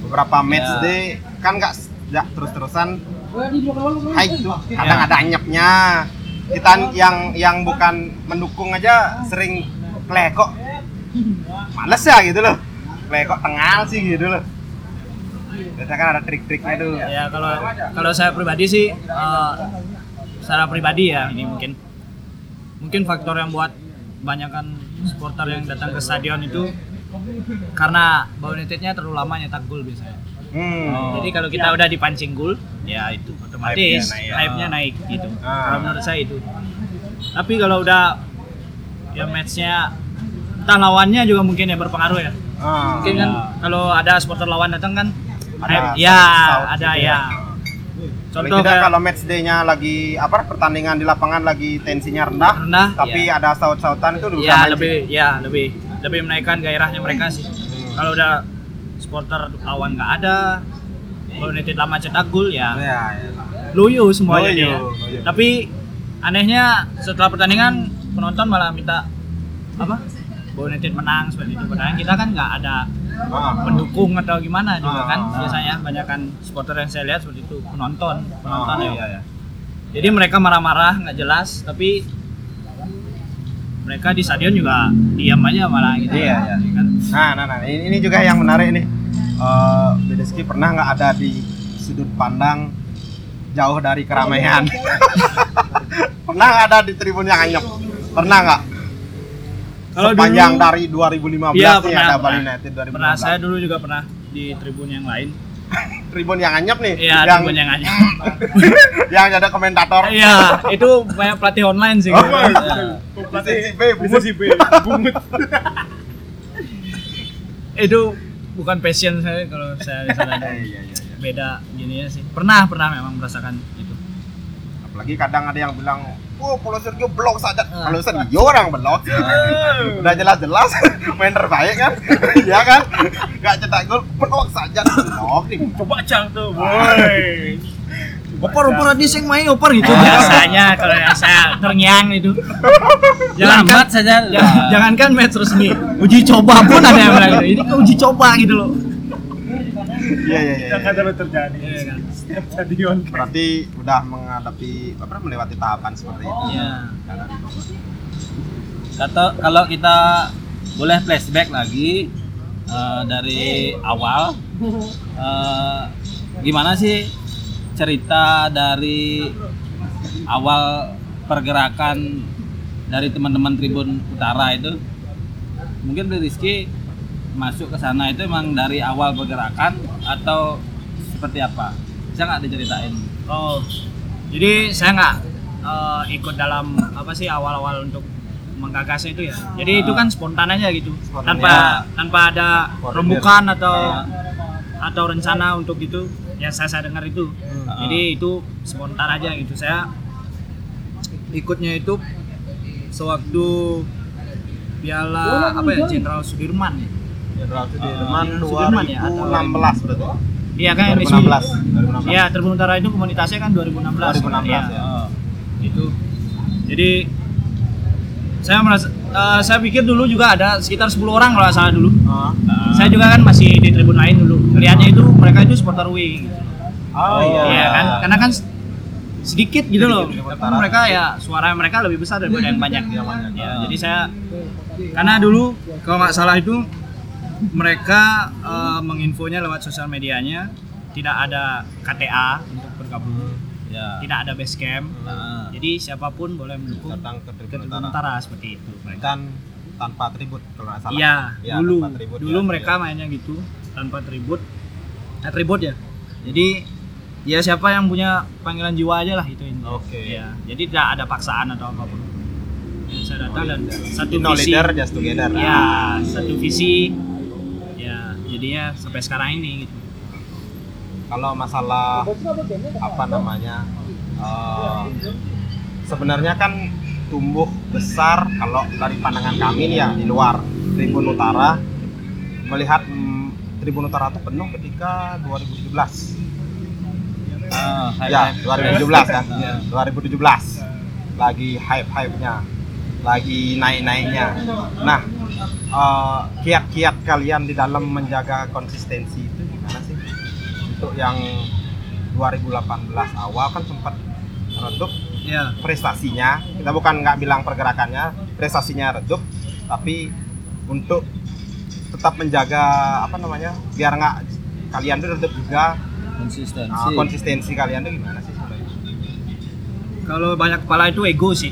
Beberapa match Ya. day kan nggak nggak terus-terusan high tuh. Kadang ada anyepnya. Kita yang yang bukan mendukung aja sering klekok. Males ya gitu loh. Klekok tengah sih gitu loh. Biasanya kan ada trik-triknya tuh. Ya kalau kalau saya pribadi sih eh, secara pribadi ya ini mungkin mungkin faktor yang buat banyakkan supporter yang datang ke stadion itu karena Bau United-nya terlalu lama nyetak gol biasanya. Hmm. Jadi kalau kita udah dipancing gol, ya itu otomatis Hype-nya naik, ya. hype-nya naik gitu. Ah. Kalau menurut saya itu. Tapi kalau udah ya match-nya entah lawannya juga mungkin ya berpengaruh ya. Ah. Mungkin kan kalau ada supporter lawan datang kan Ada ya ada gitu ya. Paling Contoh tidak kayak kalau match day-nya lagi apa pertandingan di lapangan lagi tensinya rendah, rendah, tapi ya. ada saut-sautan itu ya lebih ya lebih lebih menaikkan gairahnya mereka sih. Hmm. Kalau udah supporter lawan nggak ada, kalau United lama cetak gol ya Ya, ya. loyo semuanya Loyo, dia. loyo. Tapi anehnya setelah pertandingan penonton malah minta apa? United menang seperti itu. Padahal kita kan nggak ada Ah. pendukung atau gimana juga Ah, kan biasanya banyak kan supporter yang saya lihat seperti itu penonton penonton ya. iya. Jadi mereka marah-marah nggak jelas tapi mereka di stadion juga diam aja malah gitu. Iya. Kan? Nah, nah, nah, ini, ini juga yang menarik nih. Eh, Bedeski pernah nggak ada di sudut pandang jauh dari keramaian? pernah nggak ada di tribun yang anyep? Pernah nggak? Kalau Sepanjang dulu- dari 2015 Iya nih pernah. ada Bali pernah. United 2015. Pernah saya dulu juga pernah di tribun yang lain. tribun yang anyep nih. Iya, yang, tribun yang aja. yang ada komentator. Iya, itu banyak pelatih online sih. Oh, gitu. Pelatih si B, bisa bungut. si B bungut itu bukan passion saya kalau saya di sana. Iya, iya, iya. Beda gini ya sih. Pernah, pernah memang merasakan itu. Apalagi kadang ada yang bilang Oh, Paulo Sergio blok saja. Kalau Sergio orang blok. Udah jelas-jelas main terbaik kan? Iya kan? Gak cetak gol, blok saja blok nih. Coba cang tuh, boy. Opor opor tadi sing main opor gitu biasanya kalau yang saya terngiang itu Lambat saja. Ya, jangankan match resmi, uji coba pun ada yang bilang gitu. Ini ke uji coba gitu loh. Iya iya iya. Yang kan terus terjadi. Setiap stadion. Berarti udah menghadapi apa melewati tahapan seperti itu. Iya. Kata kalau kita boleh flashback lagi eh, dari awal eh, gimana sih cerita dari awal pergerakan dari teman-teman Tribun Utara itu mungkin Rizky masuk ke sana itu emang dari awal pergerakan atau seperti apa bisa nggak diceritain Oh, jadi saya nggak eh, ikut dalam apa sih awal-awal untuk menggagas itu ya. Jadi itu kan spontan aja gitu, Spontan, tanpa tanpa ada Koordinir. rembukan atau atau rencana untuk itu. Yang saya, saya dengar itu. Jadi itu spontan aja gitu. Saya ikutnya itu sewaktu Piala apa ya Jenderal Sudirman ya. Jenderal Sudirman Sudirman ya, atau- 2016 berarti. Iya kan 2016. 2016. Iya, Tribun Utara itu komunitasnya kan 2016. 2016 Iya. ya. Oh. itu jadi saya merasa eh, saya pikir dulu juga ada sekitar 10 orang kalau salah dulu Oh. saya juga kan masih di tribun lain dulu kelihatannya itu mereka itu supporter W gitu. Oh Iya kan karena kan sedikit gitu loh tapi mereka ya suara mereka lebih besar daripada yang banyak ya jadi saya karena dulu kalau nggak salah itu mereka eh, menginfonya lewat sosial medianya tidak ada KTA untuk bergabung ya tidak ada base camp Nah, jadi siapa pun boleh mendukung Datang ke ke Tribun. Utara seperti itu mereka. Dan tanpa tribut kalau nggak salah. Iya, Iya, dulu tribut, dulu ya. mereka mainnya gitu tanpa tribut. Atribut ya. Jadi ya siapa yang punya panggilan jiwa aja lah itu ini. Oke. Ya, jadi tidak ada paksaan atau apa pun. Ya, saya datang dan satu No visi. leader, just together. Ya, satu visi. Ya, jadinya sampai sekarang ini gitu. Kalau masalah apa namanya? eh, sebenarnya kan tumbuh besar kalau dari pandangan kami nih ya di luar Tribun Utara melihat mm, Tribun Utara itu penuh ketika 2017 ah, hype- ya hype. 2017 kan Iya. 2017 lagi hype hype nya lagi naik naiknya nah eh, kiat-kiat kalian di dalam menjaga konsistensi itu gimana sih untuk yang 2018 awal kan sempat redup Ya. prestasinya kita bukan nggak bilang pergerakannya prestasinya redup tapi untuk tetap menjaga apa namanya biar nggak kalian tuh redup juga konsistensi Nah, konsistensi kalian tuh gimana sih? Kalau banyak kepala itu ego sih.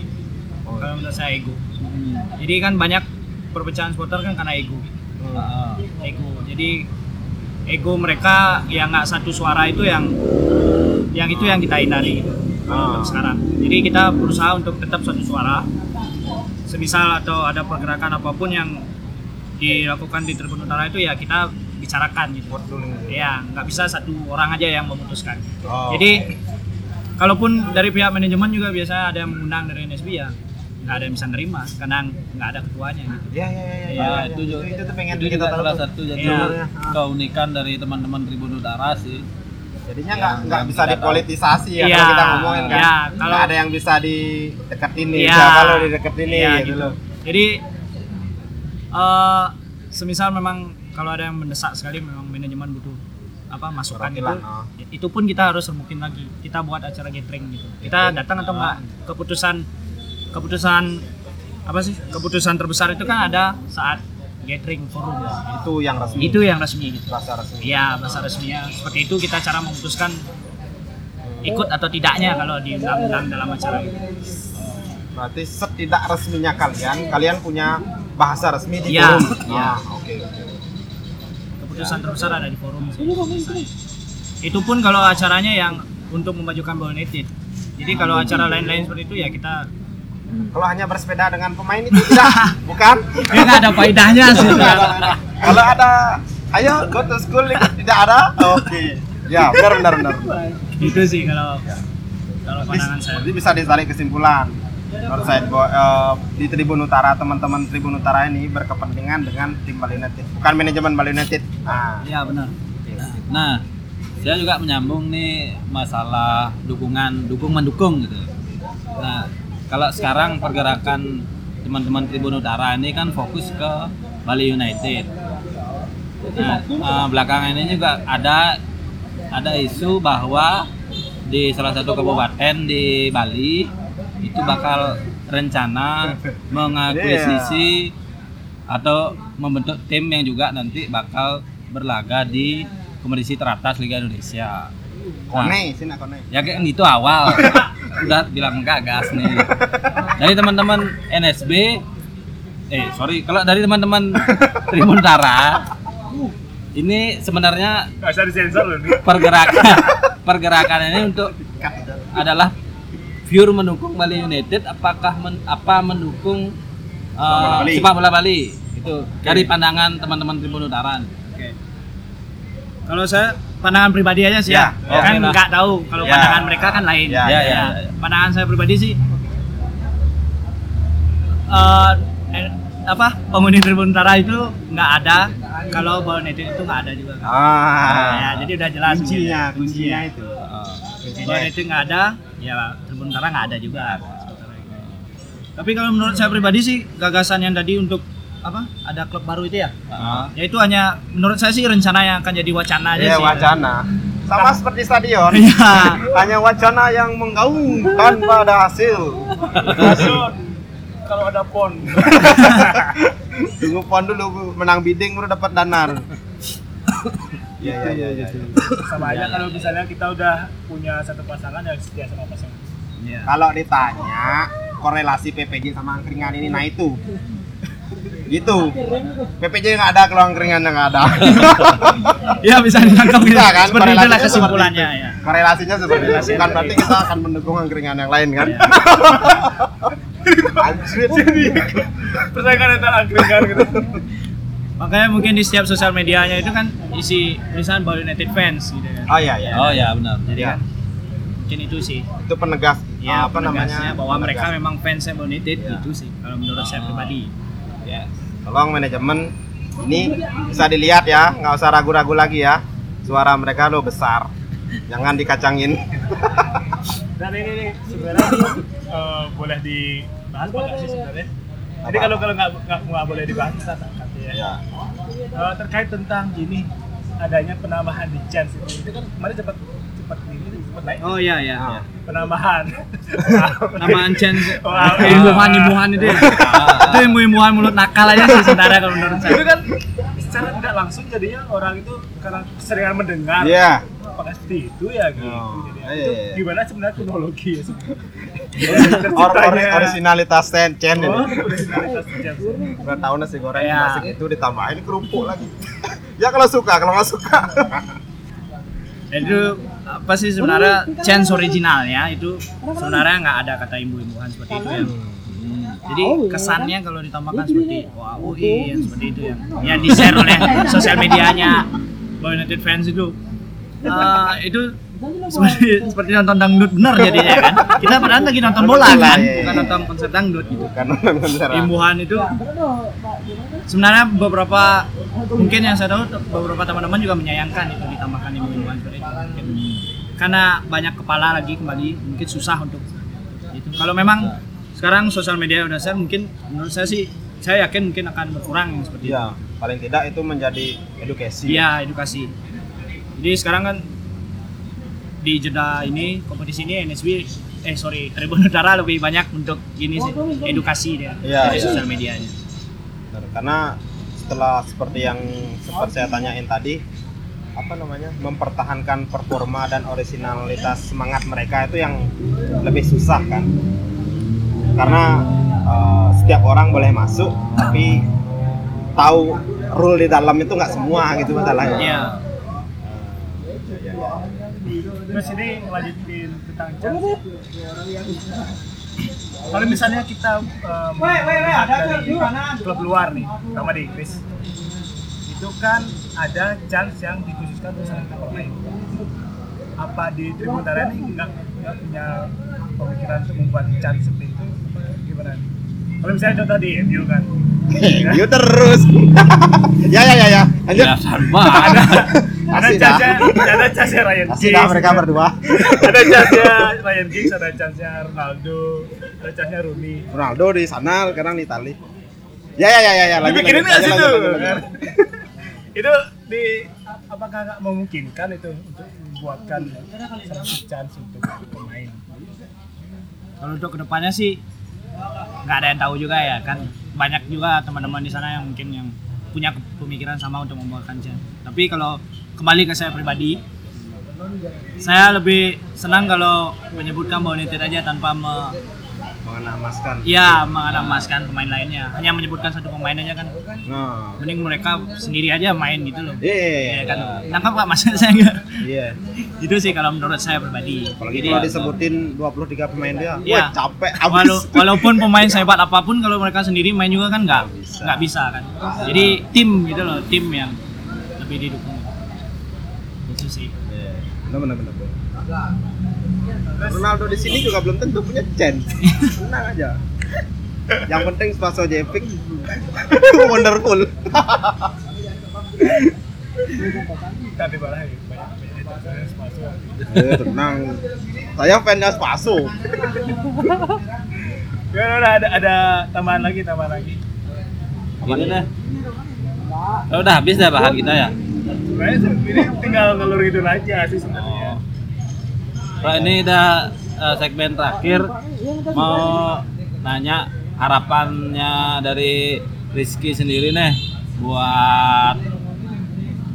Oh, Kalau menurut saya ego. Hmm. Jadi kan banyak perpecahan supporter kan karena ego. Ah, ego. Jadi ego mereka yang nggak satu suara itu yang yang itu yang kita hindari. Gitu, untuk sekarang. Jadi kita berusaha untuk tetap satu suara. Semisal atau ada pergerakan apa pun yang dilakukan di Tribun Utara itu ya kita bicarakan gitu. Ya nggak bisa satu orang aja yang memutuskan. Oh. jadi kalaupun dari pihak manajemen juga biasa ada yang mengundang dari NSB ya nggak ada yang bisa nerima karena nggak ada ketuanya gitu. Ya ya ya. Iya, ya, itu juga itu, tuh pengen itu kita salah satu jadi Iya. keunikan dari teman-teman Tribun Utara sih Jadinya Yang- nggak nggak yang bisa dipolitisasi ya Iya, kalau kita ngomongin kan. iya, Nggak kalau- ada yang bisa dideketin nih. Iya. Siapa lo dideketin nih Iya, gitu gitu. Jadi eh semisal memang kalau ada yang mendesak sekali memang manajemen butuh apa masukan itu oh. itu pun kita harus rembukin lagi kita buat acara gathering gitu kita datang atau enggak keputusan keputusan apa sih keputusan terbesar itu kan ada saat gathering forum Itu yang resmi. itu yang resmi gitu rasa resmi. Iya bahasa resminya seperti itu kita cara memutuskan ikut atau tidaknya kalau diundang-undang dalam acara itu Berarti setidak resminya kalian, kalian punya bahasa resmi di Iya, forum. Ah, Oke oke. keputusan terbesar ada di forum sih. itu pun kalau acaranya yang untuk memajukan United jadi kalau acara lain-lain seperti itu ya kita Kalau hanya bersepeda dengan pemain itu tidak, bukan? ya nggak ada faedahnya sih. Kalau ada, ayo go to school tidak ada. Oke. Ya, benar benar benar. itu sih kalau kalau pandangan saya Jadi bisa ditarik kesimpulan Northside Boy eh, di Tribun Utara teman-teman Tribun Utara ini berkepentingan dengan tim Bali United bukan manajemen Bali United nah Iya benar. Nah, saya juga menyambung nih masalah dukungan, dukung mendukung gitu. Nah, kalau sekarang pergerakan teman-teman Tribun Utara ini kan fokus ke Bali United. Nah, eh, belakangan ini juga ada ada isu bahwa di salah satu kabupaten di Bali itu bakal rencana mengakuisisi atau membentuk tim yang juga nanti bakal berlaga di kompetisi teratas Liga Indonesia. Nah, kone sini kone ya kayak gitu awal udah bilang gagas nih dari teman-teman NSB eh sorry kalau dari teman-teman Tribun Utara ini sebenarnya Gak usah disensor loh nih. pergerakan pergerakan ini untuk adalah pure mendukung Bali United apakah men- apa mendukung uh, sepak bola Bali itu dari pandangan teman-teman Tribun Utara. Kalau saya pandangan pribadi aja sih Ya, ya. Kan nggak tahu kalau Ya. pandangan mereka kan lain. Ya, ya, ya. Pandangan saya pribadi sih eh, eh, apa penghuni Tribun Utara itu nggak ada kalau United itu nggak ada juga. kan. ah Ya, jadi udah jelas kuncinya gitu. kuncinya itu Bali United nggak ada, ya Tribun Utara nggak ada juga. Tapi kalau menurut saya pribadi sih gagasan yang tadi untuk apa ada klub baru itu ya, Ah. ya itu hanya menurut saya sih rencana yang akan jadi wacana aja Iya sih. wacana sama seperti stadion Iya. hanya wacana yang menggaung tanpa ada hasil Stadion, kalau ada pon. tunggu pon dulu menang bidding baru dapat danar iya iya iya iya. Sama aja kalau misalnya kita udah punya satu pasangan yang setia sama pasangan. Iya. kalau ditanya korelasi PPJ sama angkringan ini nah itu gitu PPJ nggak ada kalau angkringan nggak ada Iya bisa ditangkap gitu. Iya kan, Seperti itulah kesimpulannya seperti ya. korelasinya seperti itu kan berarti kita akan mendukung angkringan yang lain kan Iya. Anjir. Persaingan antara angkringan gitu. Makanya mungkin di setiap sosial medianya itu kan isi tulisan Bali United fans gitu kan. oh iya iya oh ya benar Jadi Iya. kan mungkin itu sih. itu penegas Ya, apa namanya bahwa mereka penegas. memang fans Bali United Iya. itu sih kalau menurut saya Oh. pribadi. Ya tolong manajemen. Ini bisa dilihat ya nggak usah ragu-ragu lagi ya. Suara mereka lo besar. Jangan dikacangin. Dan ini nih sebenarnya eh, boleh dibahas apa nggak sih sebenarnya? Jadi kalau kalau nggak nggak boleh dibahas kita angkat ya. ya Eh, terkait tentang gini adanya penambahan di chance. Itu, itu kan kemarin cepat cepat ini naik Oh iya iya. Ah. iya. penambahan. Namaan chance Wah, imbuhan-imbuhan itu ya. itu imbu-imbuhan mulut nakal aja sih sebenarnya kalau menurut itu saya. kan secara tidak langsung jadinya orang itu karena keseringan mendengar Iya. apakah seperti itu ya gitu. Oh, Jadi, iya, itu iya. gimana sebenarnya kronologi ya sebenarnya? Or, or, originalitas Chen Chen Oh, ini originalitas chance. Udah tahu nasi goreng Iya. nasi itu ditambahin kerupuk lagi ya kalau suka kalau nggak suka itu apa sih sebenarnya chance originalnya? Itu sebenarnya nggak ada kata imbu-imbuhan seperti itu ya. Jadi kesannya kalau ditambahkan seperti wah UI yang seperti itu yang yang di share oleh sosial medianya. Bali United fans itu eh, itu seperti seperti nonton dangdut. Bener jadinya kan. Kita padahal lagi nonton bola kan, iya, iya. bukan nonton konser dangdut gitu. kan Imbuhan itu sebenarnya beberapa mungkin yang saya tahu beberapa teman-teman juga menyayangkan itu ditambahkan imbuhan. Mungkin Karena banyak kepala lagi kembali mungkin susah untuk itu. Kalau memang sekarang sosial media udah share mungkin menurut saya sih saya yakin mungkin akan berkurang yang seperti itu. ya paling tidak itu menjadi edukasi Iya, edukasi. Jadi sekarang kan di jeda ini kompetisi ini NSB eh sorry Tribun Utara lebih banyak untuk gini sih edukasi dia Iya, di iya. sosial medianya. Karena setelah seperti yang sempat saya tanyain tadi apa namanya mempertahankan performa dan originalitas semangat mereka itu yang lebih susah kan karena eh, setiap orang boleh masuk tapi tahu rule di dalam itu nggak semua gitu masalahnya Iya. Terus ini lanjutin tentang chance. Kalau misalnya kita um, melihat dari klub luar nih, sama di Inggris, itu kan ada chance yang dikhususkan untuk sangat pemain. Apa di Tribun Utara ini nggak punya pemikiran untuk membuat chance seperti itu? gimana? Kalau misalnya contoh di MU kan, Yuk terus. ya ya ya ya. Lanjut. Ya sama. ada ada jasnya ada jasnya Ryan Giggs, mereka berdua. ada jasnya Ryan Giggs, ada jasnya Ronaldo, ada jasnya Rooney. Ronaldo di sana, sekarang di Itali. Ya ya ya ya ya. Lanjut. Dibikinin lanjut, nggak lanjut, situ? Itu di apakah nggak memungkinkan itu untuk membuatkan chance untuk pemain? Kalau untuk ke depannya sih nggak ada yang tahu juga ya kan banyak juga teman-teman di sana yang mungkin yang punya pemikiran sama untuk membuatkan chance. Tapi kalau kembali ke saya pribadi, saya lebih senang kalau menyebutkan bahwa United aja tanpa me, Mengenamaskan. ya mengenamaskan pemain lainnya. Hanya menyebutkan satu pemain aja kan. Nah. Mending mereka sendiri aja main gitu loh. Iya. Ya kan. Nangkap nggak maksud saya nggak? Iya. Itu sih kalau menurut saya pribadi. Apalagi kalau disebutin 23 pemain dia, Iya. wah capek abis. Walau- walaupun pemain sehebat apa pun kalau mereka sendiri main juga kan nggak bisa. nggak bisa kan jadi tim gitu loh tim yang lebih didukung itu sih Iya. Benar benar benar. Ronaldo di sini juga belum tentu punya chance. Tenang aja. Yang penting Spaso Jepic wonderful. Eh, tenang. Saya fansnya Spaso. Ya udah ada ada tambahan lagi tambahan lagi. Deh. Oh, udah habis dah bahan kita ya. Sebenarnya se- ini tinggal ngelur itu aja sih sebenarnya. Kalau ini udah eh, segmen terakhir. Mau nanya harapannya dari Rizky sendiri nih buat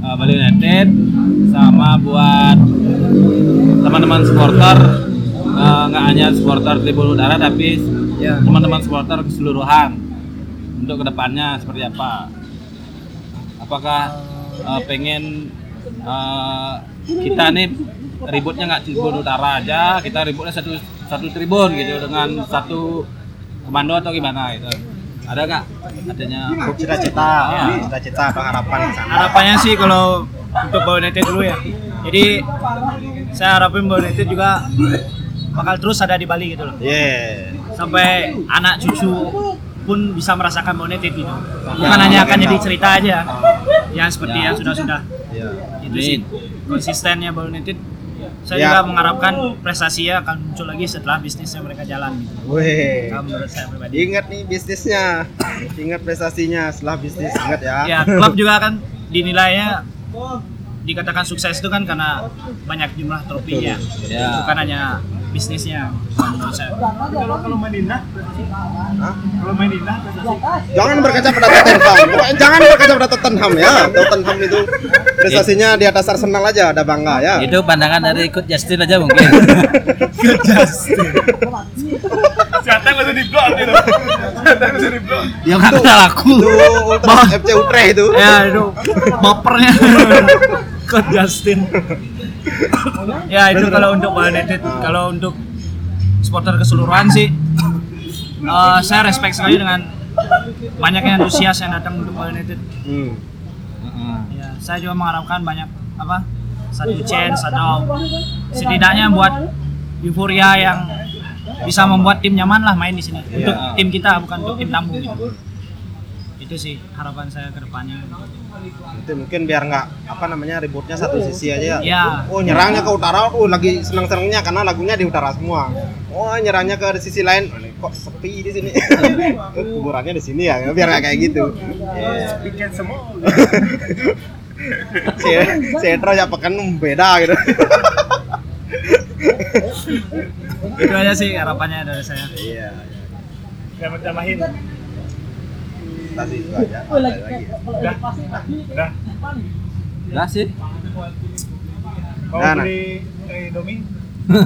eh, Bali United sama buat teman-teman supporter. Eh, nggak hanya supporter Tribun Udara tapi teman-teman supporter keseluruhan. Untuk ke depannya seperti apa? Apakah eh, pengen eh, kita nih ributnya nggak tribun utara aja, kita ributnya satu satu tribun gitu dengan satu komando atau gimana gitu. Ada nggak adanya Cita-cita, Iya. cita-cita atau harapan sana. harapannya sih kalau untuk Bali United dulu ya jadi saya harapin Bali United juga bakal terus ada di Bali gitu loh Yeah. sampai anak cucu pun bisa merasakan Bali United gitu bukan hanya akan jadi cerita aja yang seperti Ya. yang sudah-sudah Iya. itu sih konsistennya Bali United saya Ya. juga mengharapkan prestasinya akan muncul lagi setelah bisnisnya mereka jalan gitu. Wih. Menurut saya pribadi. Ingat nih bisnisnya. Ingat prestasinya setelah bisnis ingat ya. Ya, klub juga kan dinilainya dikatakan sukses itu kan karena banyak jumlah trofinya. Ya. Bukan hanya bisnisnya kalau kalau kalau main indah, Hah? kalau main indah, Jangan berkaca pada Tottenham. Jangan berkaca pada Tottenham ya. Tottenham itu prestasinya di atas Arsenal aja ada bangga ya. itu pandangan dari ikut Justin aja mungkin. siapa langsung di blok gitu. Siapa langsung di blok. Dia nggak kenal aku. Itu FC Utrecht itu. Ya, itu bapernya ke Justin. Ya, itu kalau untuk United, kalau untuk supporter keseluruhan sih eh, saya respect sekali dengan banyaknya antusias yang datang untuk Man United. Hmm. Ya, saya juga mengharapkan banyak apa satu chance atau setidaknya buat euforia yang bisa membuat tim nyaman lah main di sini untuk Iya. tim kita bukan untuk tim tamu gitu. Itu sih harapan saya ke depannya. Itu mungkin biar nggak apa namanya ributnya satu sisi aja. Ya. Oh nyerangnya ke utara, oh lagi senang-senangnya karena lagunya di utara semua. Oh nyerangnya ke sisi lain, kok sepi di sini. Oh, Kuburannya di sini ya, biar nggak kayak gitu. Yeah. Piket semua. Si Setro ya pekan beda gitu. Itu aja sih harapannya dari saya. Iya. Jangan tambahin. Tadi itu aja. Ada lagi ya. Udah. Udah. Udah sih. Mau Nah, beli eh, Indomie?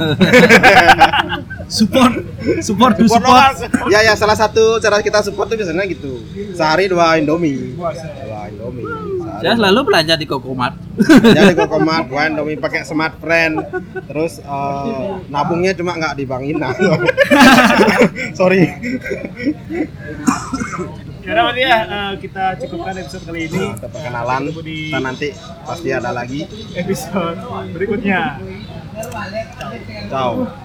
Support, support, to Support support. lokal. Ya ya salah satu cara kita support tuh biasanya gitu. Sehari dua Indomie. Dua Indomie. Sehari. Saya selalu belanja di Kokomat. Jadi gue komat dua Indomie pakai smart friend. Terus eh, nabungnya cuma nggak di Bank Ina. Sorry. Ya udah berarti ya eh, kita cukupkan episode kali ini. Kita perkenalan. Kita nanti pasti ada lagi. Episode berikutnya. Ciao.